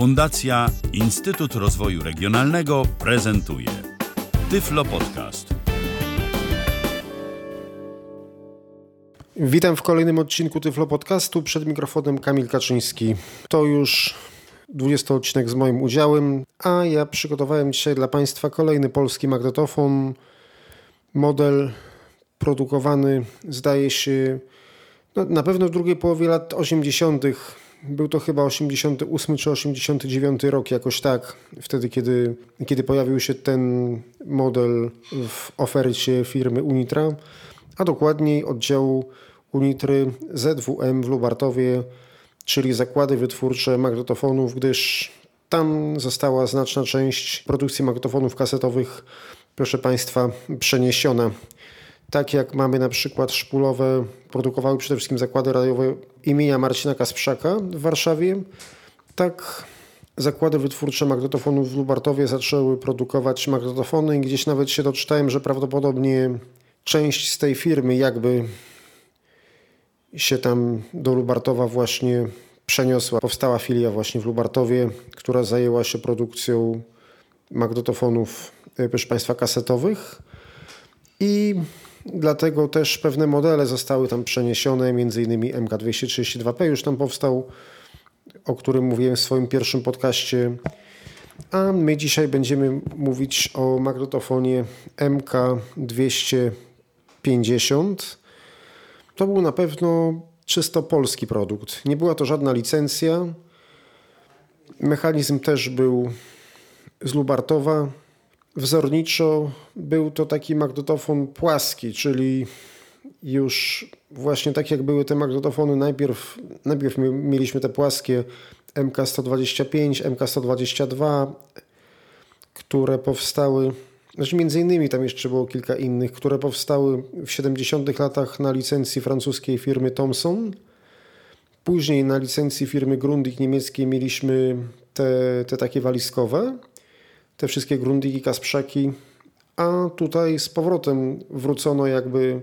Fundacja Instytut Rozwoju Regionalnego prezentuje Tyflo Podcast. Witam w kolejnym odcinku Tyflo Podcastu. Przed mikrofonem Kamil Kaczyński. To już 20 odcinek z moim udziałem, a ja przygotowałem dzisiaj dla Państwa kolejny polski magnetofon. Model produkowany, zdaje się, no, na pewno w drugiej połowie lat 80. Był to chyba 88 czy 89 rok, jakoś tak, wtedy, kiedy, kiedy pojawił się ten model w ofercie firmy Unitra, a dokładniej oddziału Unitry ZWM w Lubartowie, czyli zakłady wytwórcze magnetofonów, gdyż tam została znaczna część produkcji magnetofonów kasetowych, proszę Państwa, przeniesiona. Tak jak mamy na przykład szpulowe, produkowały przede wszystkim zakłady radiowe imienia Marcina Kasprzaka w Warszawie, tak zakłady wytwórcze magnetofonów w Lubartowie zaczęły produkować magnetofony i gdzieś nawet się doczytałem, że prawdopodobnie część z tej firmy jakby się tam do Lubartowa właśnie przeniosła. Powstała filia właśnie w Lubartowie, która zajęła się produkcją magnetofonów, e, proszę Państwa, kasetowych. I dlatego też pewne modele zostały tam przeniesione, między innymi MK232P już tam powstał, o którym mówiłem w swoim pierwszym podcaście. A my dzisiaj będziemy mówić o magnetofonie MK250. To był na pewno czysto polski produkt. Nie była to żadna licencja. Mechanizm też był z Lubartowa. Wzorniczo był to taki magnetofon płaski, czyli już właśnie tak jak były te magnetofony, najpierw, najpierw mieliśmy te płaskie MK125, MK122, które powstały, znaczy między innymi tam jeszcze było kilka innych, które powstały w 70 latach na licencji francuskiej firmy Thomson. Później na licencji firmy Grundig niemieckiej mieliśmy te, te takie walizkowe te wszystkie Grundigi, Kasprzaki, a tutaj z powrotem wrócono jakby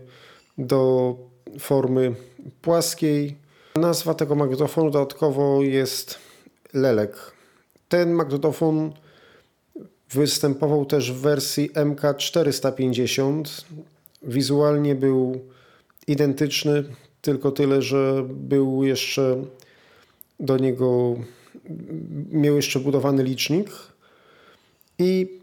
do formy płaskiej. Nazwa tego magnetofonu dodatkowo jest Lelek. Ten magnetofon występował też w wersji MK450. Wizualnie był identyczny, tylko tyle, że był jeszcze do niego miał jeszcze budowany licznik i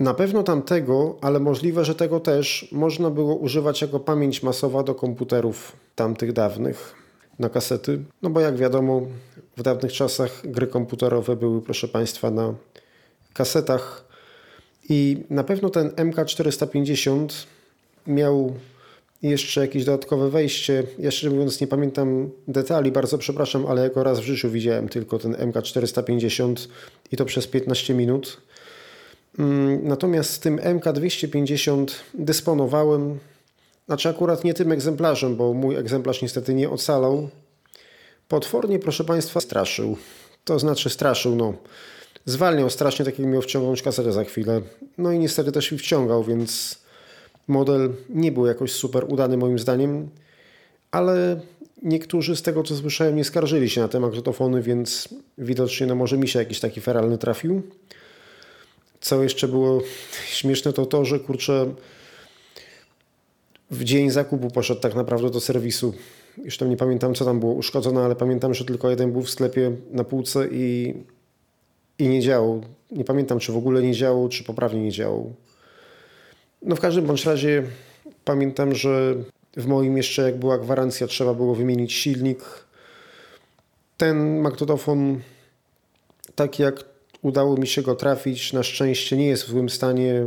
na pewno tamtego, ale możliwe, że tego też można było używać jako pamięć masowa do komputerów tamtych dawnych na kasety. No bo jak wiadomo, w dawnych czasach gry komputerowe były, proszę Państwa, na kasetach. I na pewno ten MK450 miał jeszcze jakieś dodatkowe wejście. Ja szczerze mówiąc nie pamiętam detali, bardzo przepraszam, ale jako raz w życiu widziałem tylko ten MK450 i to przez 15 minut. Mm, natomiast tym MK250 dysponowałem, znaczy akurat nie tym egzemplarzem, bo mój egzemplarz niestety nie ocalał. Potwornie, proszę Państwa, straszył. To znaczy straszył, no. Zwalniał strasznie, tak jak miał wciągnąć kasetę za chwilę. No i niestety też i wciągał, więc model nie był jakoś super udany moim zdaniem, ale niektórzy z tego co słyszałem nie skarżyli się na te magnetofony, więc widocznie no może mi się jakiś taki feralny trafił. Co jeszcze było śmieszne, to to, że kurczę, w dzień zakupu poszedł tak naprawdę do serwisu. Już tam nie pamiętam, co tam było uszkodzone, ale pamiętam, że tylko jeden był w sklepie na półce i, i nie działał. Nie pamiętam, czy w ogóle nie działał, czy poprawnie nie działał. No w każdym bądź razie pamiętam, że w moim jeszcze jak była gwarancja, trzeba było wymienić silnik. Ten magnetofon, tak jak Udało mi się go trafić. Na szczęście nie jest w złym stanie.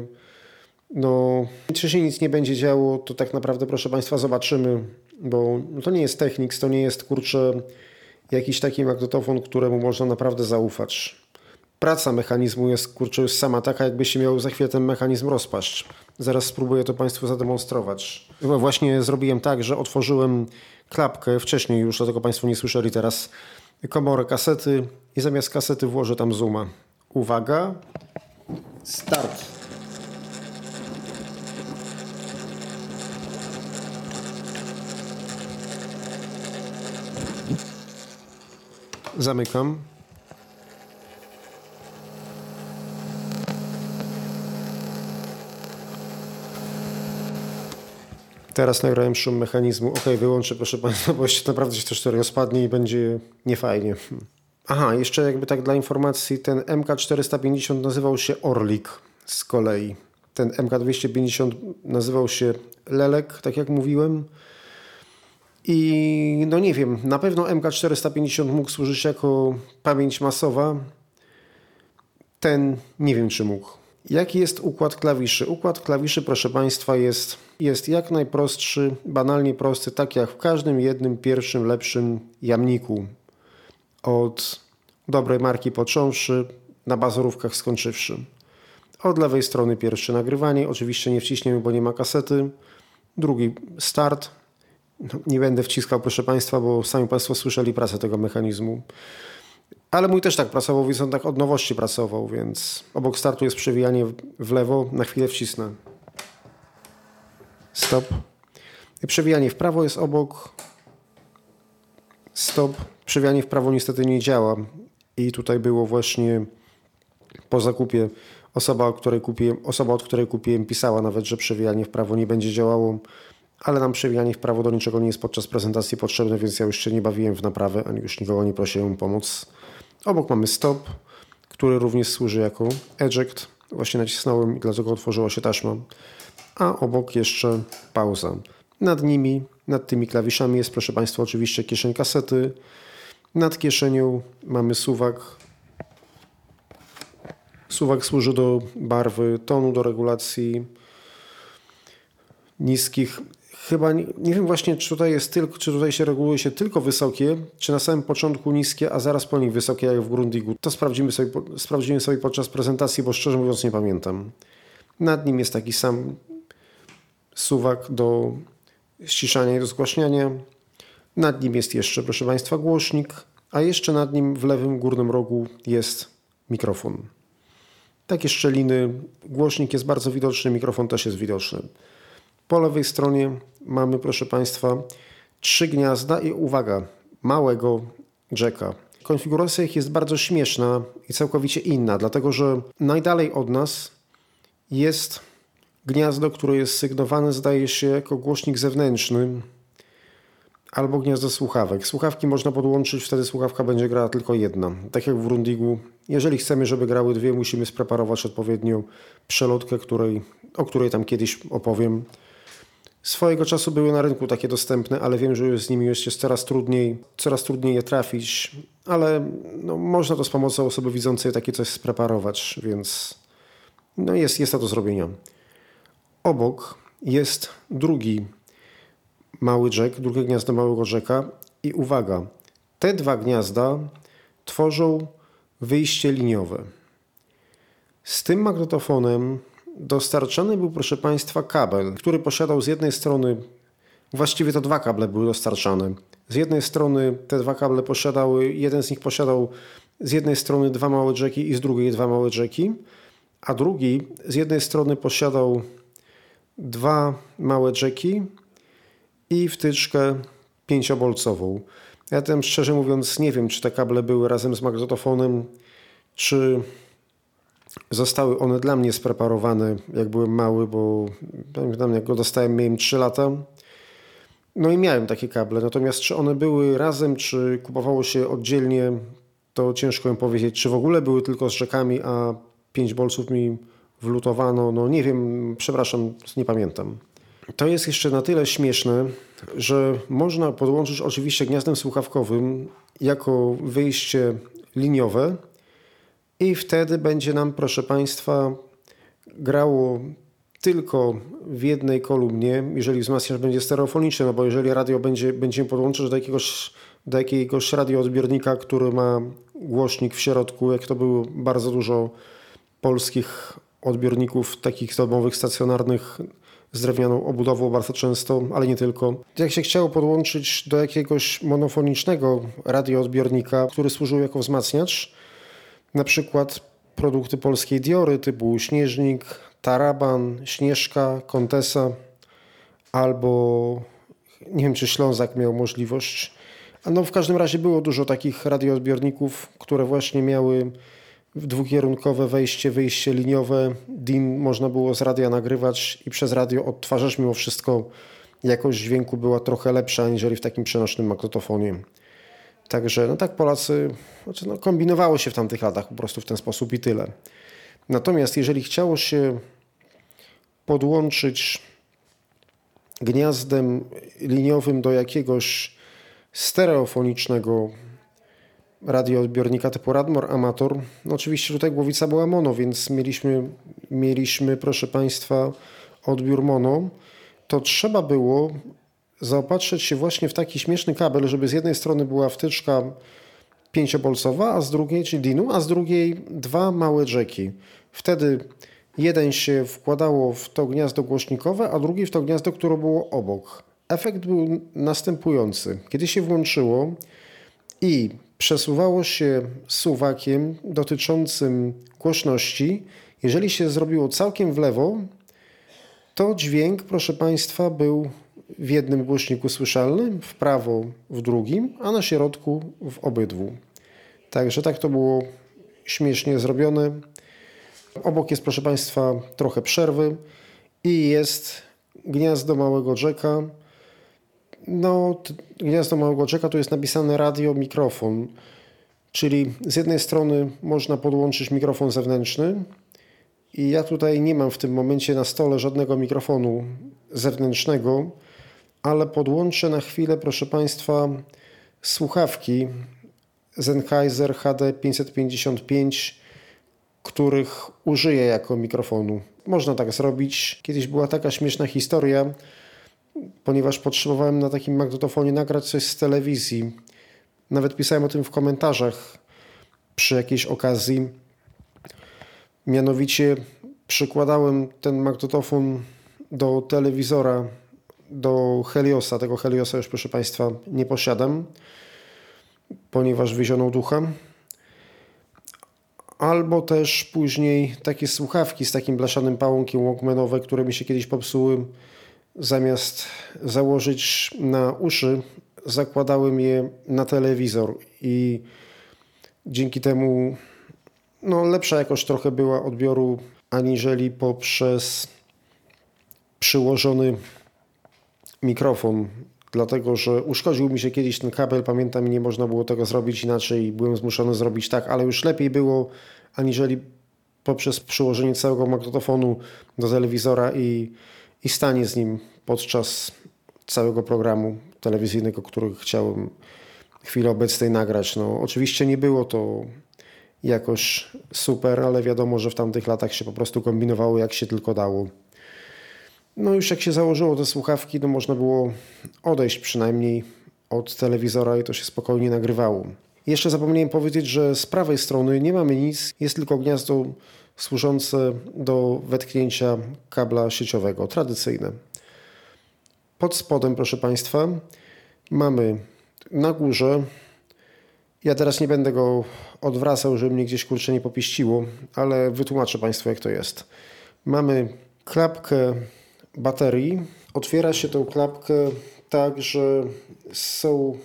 No, czy się nic nie będzie działo, to tak naprawdę, proszę Państwa, zobaczymy, bo to nie jest Technics, to nie jest kurczę jakiś taki magnetofon, któremu można naprawdę zaufać. Praca mechanizmu jest kurczę już sama taka, jakby się miał za chwilę ten mechanizm rozpaść. Zaraz spróbuję to Państwu zademonstrować. Chyba właśnie zrobiłem tak, że otworzyłem klapkę wcześniej już, dlatego Państwo nie słyszeli teraz komorę kasety i zamiast kasety włożę tam zooma. Uwaga. Start. Zamykam. Teraz nagrałem szum mechanizmu. Ok, wyłączę proszę Państwa, bo jeszcze naprawdę się to rozpadnie i będzie niefajnie. Aha, jeszcze jakby tak dla informacji, ten MK450 nazywał się Orlik z kolei. Ten MK250 nazywał się Lelek, tak jak mówiłem. I no nie wiem, na pewno MK450 mógł służyć jako pamięć masowa. Ten nie wiem, czy mógł. Jaki jest układ klawiszy? Układ klawiszy, proszę Państwa, jest, jest jak najprostszy, banalnie prosty, tak jak w każdym jednym pierwszym, lepszym jamniku. Od dobrej marki począwszy, na bazorówkach skończywszy. Od lewej strony pierwsze nagrywanie, oczywiście nie wciśniemy, bo nie ma kasety. Drugi start. No, nie będę wciskał, proszę Państwa, bo sami Państwo słyszeli pracę tego mechanizmu. Ale mój też tak pracował, więc on tak od nowości pracował, więc obok startu jest przewijanie w lewo, na chwilę wcisnę. Stop. I przewijanie w prawo jest obok. Stop. Przewijanie w prawo niestety nie działa. I tutaj było właśnie po zakupie osoba, od której kupiłem, osoba, od której kupiłem, pisała nawet, że przewijanie w prawo nie będzie działało, ale nam przewijanie w prawo do niczego nie jest podczas prezentacji potrzebne, więc ja już nie bawiłem w naprawę, ani już nikogo nie prosiłem o pomoc. Obok mamy stop, który również służy jako eject. Właśnie nacisnąłem i dlatego otworzyła się taśma. A obok jeszcze pauza. Nad nimi, nad tymi klawiszami jest, proszę Państwa, oczywiście kieszeń kasety. Nad kieszenią mamy suwak. Suwak służy do barwy tonu, do regulacji niskich chyba nie, nie, wiem właśnie, czy tutaj jest tylko, czy tutaj się reguluje się tylko wysokie, czy na samym początku niskie, a zaraz po nich wysokie, jak w Grundigu. To sprawdzimy sobie, sprawdzimy sobie podczas prezentacji, bo szczerze mówiąc nie pamiętam. Nad nim jest taki sam suwak do ściszania i do zgłaśniania. Nad nim jest jeszcze, proszę Państwa, głośnik, a jeszcze nad nim w lewym górnym rogu jest mikrofon. Takie szczeliny, głośnik jest bardzo widoczny, mikrofon też jest widoczny. Po lewej stronie mamy, proszę Państwa, trzy gniazda i uwaga, małego jacka. Konfiguracja ich jest bardzo śmieszna i całkowicie inna, dlatego że najdalej od nas jest gniazdo, które jest sygnowane, zdaje się, jako głośnik zewnętrzny albo gniazdo słuchawek. Słuchawki można podłączyć, wtedy słuchawka będzie grała tylko jedna. Tak jak w Rundigu. Jeżeli chcemy, żeby grały dwie, musimy spreparować odpowiednio przelotkę, której, o której tam kiedyś opowiem. Swojego czasu były na rynku takie dostępne, ale wiem, że z nimi jest coraz trudniej, coraz trudniej je trafić, ale no, można to z pomocą osoby widzącej takie coś spreparować, więc no jest, jest to do zrobienia. Obok jest drugi mały jack, drugie gniazdo małego jacka i uwaga, te dwa gniazda tworzą wyjście liniowe. Z tym magnetofonem dostarczany był, proszę Państwa, kabel, który posiadał z jednej strony, właściwie to dwa kable były dostarczane. Z jednej strony te dwa kable posiadały, jeden z nich posiadał z jednej strony dwa małe jacki i z drugiej dwa małe jacki, a drugi z jednej strony posiadał dwa małe jacki i wtyczkę pięciobolcową. Ja tam szczerze mówiąc nie wiem, czy te kable były razem z magnetofonem, czy Zostały one dla mnie spreparowane, jak byłem mały, bo pamiętam, jak go dostałem, miałem 3 lata. No i miałem takie kable. Natomiast czy one były razem, czy kupowało się oddzielnie, to ciężko mi powiedzieć. Czy w ogóle były tylko z rzekami, a 5 bolców mi wlutowano? No nie wiem, przepraszam, nie pamiętam. To jest jeszcze na tyle śmieszne, że można podłączyć oczywiście gniazdem słuchawkowym jako wyjście liniowe, i wtedy będzie nam, proszę Państwa, grało tylko w jednej kolumnie, jeżeli wzmacniacz będzie stereofoniczny, no bo jeżeli radio będzie, będziemy podłączyć do jakiegoś, do jakiegoś radioodbiornika, który ma głośnik w środku, jak to było bardzo dużo polskich odbiorników takich domowych, stacjonarnych z drewnianą obudową bardzo często, ale nie tylko. Jak się chciało podłączyć do jakiegoś monofonicznego radioodbiornika, który służył jako wzmacniacz, na przykład produkty polskiej Diory typu Śnieżnik, Taraban, Śnieżka, Kontesa albo nie wiem czy Ślązak miał możliwość. No w każdym razie było dużo takich radioodbiorników, które właśnie miały dwukierunkowe wejście, wyjście liniowe. DIN można było z radia nagrywać i przez radio odtwarzać mimo wszystko jakość dźwięku była trochę lepsza aniżeli w takim przenośnym magnetofonie. Także no tak Polacy znaczy no, kombinowało się w tamtych latach po prostu w ten sposób i tyle. Natomiast jeżeli chciało się podłączyć gniazdem liniowym do jakiegoś stereofonicznego radioodbiornika typu Radmor Amator. No oczywiście tutaj głowica była mono, więc mieliśmy, mieliśmy proszę Państwa, odbiór mono. To trzeba było zaopatrzyć się właśnie w taki śmieszny kabel, żeby z jednej strony była wtyczka pięciobolcowa, a z drugiej, czyli DINu, a z drugiej dwa małe jacki. Wtedy jeden się wkładało w to gniazdo głośnikowe, a drugi w to gniazdo, które było obok. Efekt był następujący. Kiedy się włączyło i przesuwało się suwakiem dotyczącym głośności, jeżeli się zrobiło całkiem w lewo, to dźwięk, proszę Państwa, był w jednym głośniku słyszalny, w prawo w drugim, a na środku w obydwu. Także tak to było śmiesznie zrobione. Obok jest, proszę Państwa, trochę przerwy i jest gniazdo małego jacka. No, gniazdo małego jacka tu jest napisane radio, mikrofon. Czyli z jednej strony można podłączyć mikrofon zewnętrzny i ja tutaj nie mam w tym momencie na stole żadnego mikrofonu zewnętrznego, ale podłączę na chwilę, proszę Państwa, słuchawki Sennheiser HD 555 których użyję jako mikrofonu. Można tak zrobić. Kiedyś była taka śmieszna historia, ponieważ potrzebowałem na takim magnetofonie nagrać coś z telewizji. Nawet pisałem o tym w komentarzach przy jakiejś okazji. Mianowicie przykładałem ten magnetofon do telewizora, do Heliosa. Tego Heliosa już, proszę Państwa, nie posiadam, ponieważ wyzionął ducha albo też później takie słuchawki z takim blaszanym pałąkiem walkmanowe, które mi się kiedyś popsuły. Zamiast założyć na uszy, zakładałem je na telewizor i dzięki temu no, lepsza jakość trochę była odbioru aniżeli poprzez przyłożony mikrofon. Dlatego że uszkodził mi się kiedyś ten kabel, pamiętam i nie można było tego zrobić inaczej, byłem zmuszony zrobić tak, ale już lepiej było, aniżeli poprzez przyłożenie całego magnetofonu do telewizora i, i stanie z nim podczas całego programu telewizyjnego, który chciałem w chwili obecnej nagrać. No, oczywiście nie było to jakoś super, ale wiadomo, że w tamtych latach się po prostu kombinowało jak się tylko dało. No już jak się założyło te słuchawki, to można było odejść przynajmniej od telewizora i to się spokojnie nagrywało. Jeszcze zapomniałem powiedzieć, że z prawej strony nie mamy nic, jest tylko gniazdo służące do wetknięcia kabla sieciowego, tradycyjne. Pod spodem, proszę Państwa, mamy na górze, ja teraz nie będę go odwracał, żeby mnie gdzieś kurczę nie popiściło, ale wytłumaczę Państwu jak to jest. Mamy klapkę baterii. Otwiera się tą klapkę tak, że są,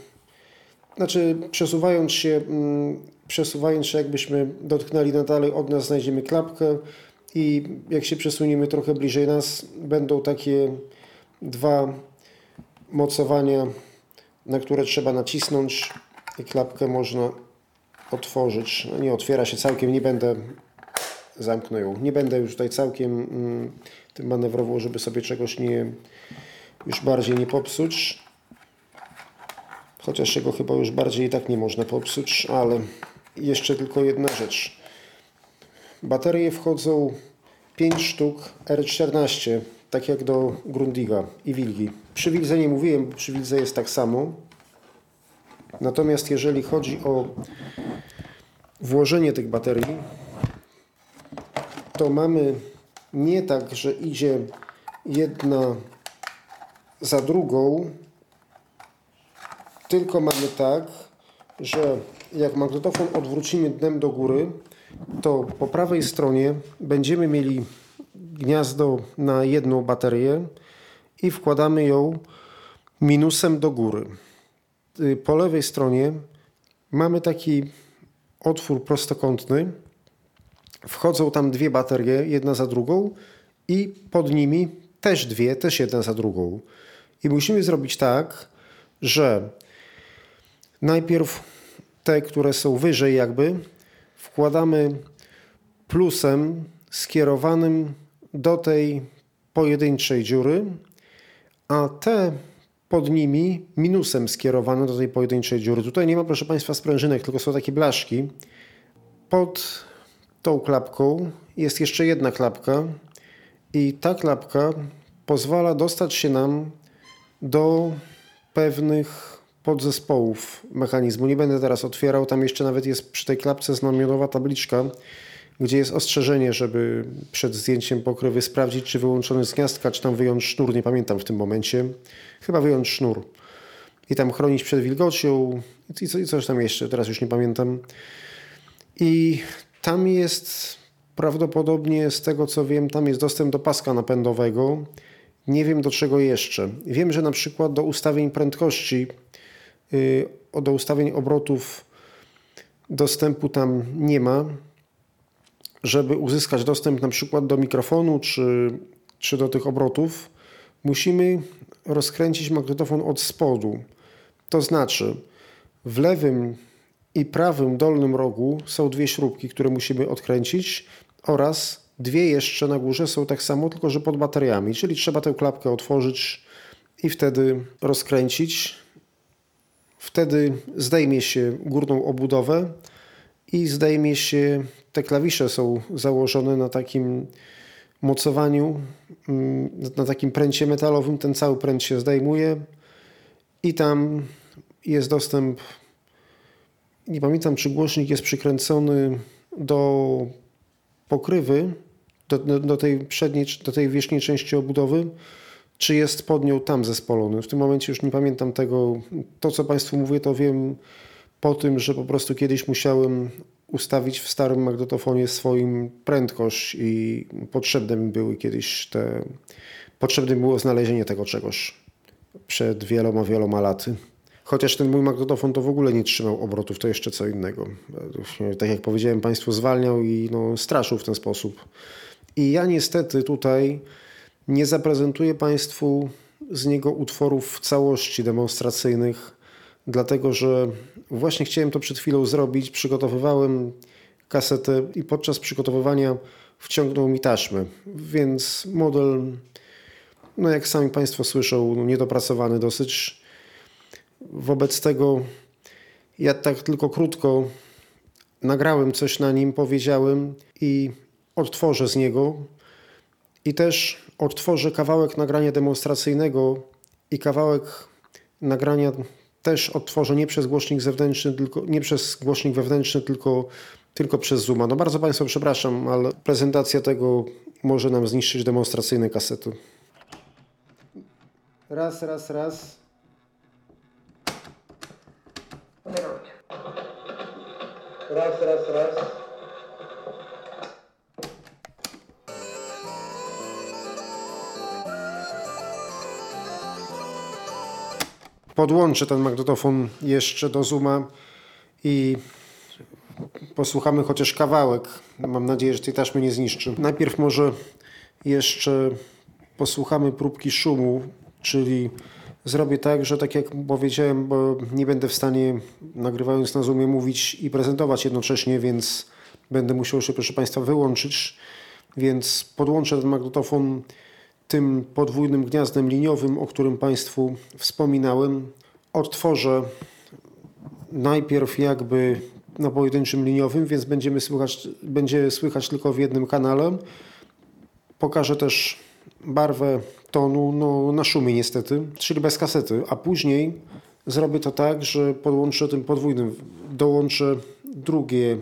znaczy przesuwając się, mm, przesuwając się jakbyśmy dotknęli na dalej od nas znajdziemy klapkę i jak się przesuniemy trochę bliżej nas będą takie dwa mocowania, na które trzeba nacisnąć i klapkę można otworzyć. No nie otwiera się całkiem, nie będę zamknął ją. Nie będę już tutaj całkiem mm, tym manewrował, żeby sobie czegoś nie już bardziej nie popsuć. Chociaż jego chyba już bardziej i tak nie można popsuć, ale jeszcze tylko jedna rzecz. Baterie wchodzą 5 sztuk R14, tak jak do Grundiga i Wilgi. Przy Wilze nie mówiłem, bo przy Wilze jest tak samo. Natomiast jeżeli chodzi o włożenie tych baterii, to mamy nie tak, że idzie jedna za drugą, tylko mamy tak, że jak magnetofon odwrócimy dnem do góry, to po prawej stronie będziemy mieli gniazdo na jedną baterię i wkładamy ją minusem do góry. Y, po lewej stronie mamy taki otwór prostokątny, Wchodzą tam dwie baterie, jedna za drugą i pod nimi też dwie, też jedna za drugą. I musimy zrobić tak, że najpierw te, które są wyżej jakby, wkładamy plusem skierowanym do tej pojedynczej dziury, a te pod nimi minusem skierowane do tej pojedynczej dziury. Tutaj nie ma, proszę Państwa, sprężynek, tylko są takie blaszki. Pod tą klapką jest jeszcze jedna klapka i ta klapka pozwala dostać się nam do pewnych podzespołów mechanizmu. Nie będę teraz otwierał, tam jeszcze nawet jest przy tej klapce znamionowa tabliczka, gdzie jest ostrzeżenie, żeby przed zdjęciem pokrywy sprawdzić, czy wyłączony z gniazdka, czy tam wyjąć sznur, nie pamiętam w tym momencie. Chyba wyjąć sznur. I tam chronić przed wilgocią i, i coś tam jeszcze, teraz już nie pamiętam. I tam jest prawdopodobnie, z tego co wiem, tam jest dostęp do paska napędowego. Nie wiem do czego jeszcze. Wiem, że na przykład do ustawień prędkości, do ustawień obrotów dostępu tam nie ma żeby uzyskać dostęp na przykład do mikrofonu czy, czy do tych obrotów, musimy rozkręcić magnetofon od spodu. To znaczy, w lewym i prawym dolnym rogu są dwie śrubki, które musimy odkręcić oraz dwie jeszcze na górze są tak samo, tylko że pod bateriami, czyli trzeba tę klapkę otworzyć i wtedy rozkręcić. Wtedy zdejmie się górną obudowę i zdejmie się te klawisze są założone na takim mocowaniu, mm, na takim pręcie metalowym. Ten cały pręt się zdejmuje i tam jest dostęp. Nie pamiętam, czy głośnik jest przykręcony do pokrywy, do, do, tej przedniej, do tej wierzchniej części obudowy, czy jest pod nią tam zespolony. W tym momencie już nie pamiętam tego. To, co Państwu mówię, to wiem po tym, że po prostu kiedyś musiałem ustawić w starym magnetofonie swoim prędkość i potrzebne mi były kiedyś te... Potrzebne było znalezienie tego czegoś przed wieloma, wieloma laty. Chociaż ten mój magnetofon to w ogóle nie trzymał obrotów, to jeszcze co innego. Tak jak powiedziałem, Państwu zwalniał i no, straszył w ten sposób. I ja niestety tutaj nie zaprezentuję Państwu z niego utworów w całości demonstracyjnych, dlatego że właśnie chciałem to przed chwilą zrobić. Przygotowywałem kasetę i podczas przygotowywania wciągnął mi taśmę, więc model, no jak sami Państwo słyszą, no niedopracowany dosyć. Wobec tego ja tak tylko krótko nagrałem coś na nim, powiedziałem i odtworzę z niego. I też odtworzę kawałek nagrania demonstracyjnego i kawałek nagrania też odtworzę nie przez głośnik zewnętrzny, tylko, nie przez głośnik wewnętrzny, tylko, tylko przez Zooma. No bardzo Państwa przepraszam, ale prezentacja tego może nam zniszczyć demonstracyjne kasety. Raz, raz, raz. Raz, raz, raz. Podłączę ten magnetofon jeszcze do Zooma i posłuchamy chociaż kawałek. Mam nadzieję, że tej taśmy nie zniszczy. Najpierw może jeszcze posłuchamy próbki szumu, czyli zrobię tak, że tak jak powiedziałem, bo nie będę w stanie nagrywając na Zoomie mówić i prezentować jednocześnie, więc będę musiał się proszę Państwa wyłączyć, więc podłączę ten magnetofon tym podwójnym gniazdem liniowym, o którym Państwu wspominałem, odtworzę najpierw jakby na pojedynczym liniowym, więc będziemy słychać, będzie słychać tylko w jednym kanale. Pokażę też barwę tonu no, na szumie niestety, czyli bez kasety, a później zrobię to tak, że podłączę tym podwójnym, dołączę drugie,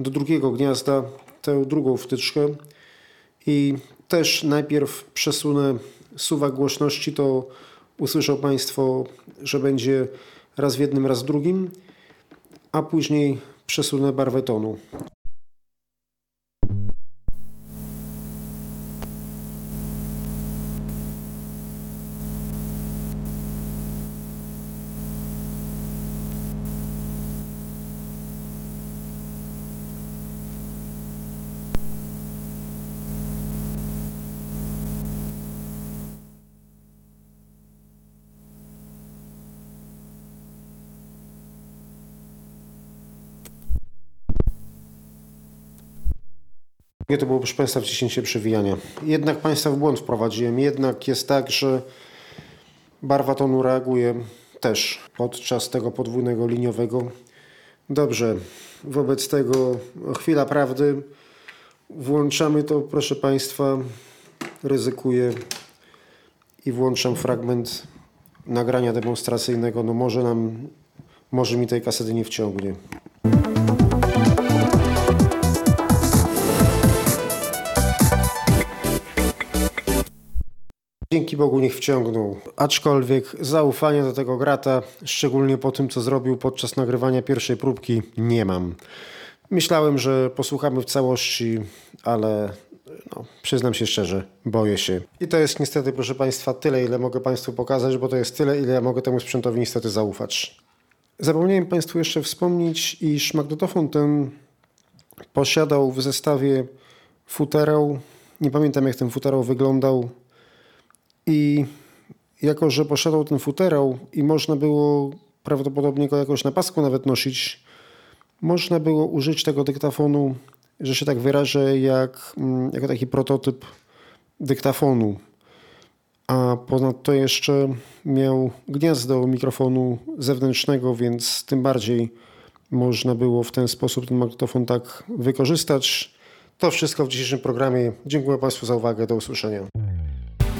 do drugiego gniazda tę drugą wtyczkę i też najpierw przesunę suwak głośności, to usłyszą Państwo, że będzie raz w jednym, raz w drugim, a później przesunę barwę tonu. Nie to było, proszę Państwa, wciśnięcie przewijania. Jednak Państwa w błąd wprowadziłem. Jednak jest tak, że barwa tonu reaguje też podczas tego podwójnego liniowego. Dobrze, wobec tego chwila prawdy. Włączamy to, proszę Państwa. Ryzykuję i włączam fragment nagrania demonstracyjnego. No może nam, może mi tej kasety nie wciągnie. Dzięki Bogu niech wciągnął. Aczkolwiek zaufania do tego grata, szczególnie po tym, co zrobił podczas nagrywania pierwszej próbki, nie mam. Myślałem, że posłuchamy w całości, ale no, przyznam się szczerze, boję się. I to jest niestety, proszę Państwa, tyle, ile mogę Państwu pokazać, bo to jest tyle, ile ja mogę temu sprzętowi niestety zaufać. Zapomniałem Państwu jeszcze wspomnieć, iż magnetofon ten posiadał w zestawie futerał. Nie pamiętam, jak ten futerał wyglądał. I jako, że posiadał ten futerał i można było prawdopodobnie go jakoś na pasku nawet nosić, można było użyć tego dyktafonu, że się tak wyrażę, jak, mm, jako taki prototyp dyktafonu. A ponadto jeszcze miał gniazdo mikrofonu zewnętrznego, więc tym bardziej można było w ten sposób ten magnetofon tak wykorzystać. To wszystko w dzisiejszym programie. Dziękuję Państwu za uwagę. Do usłyszenia.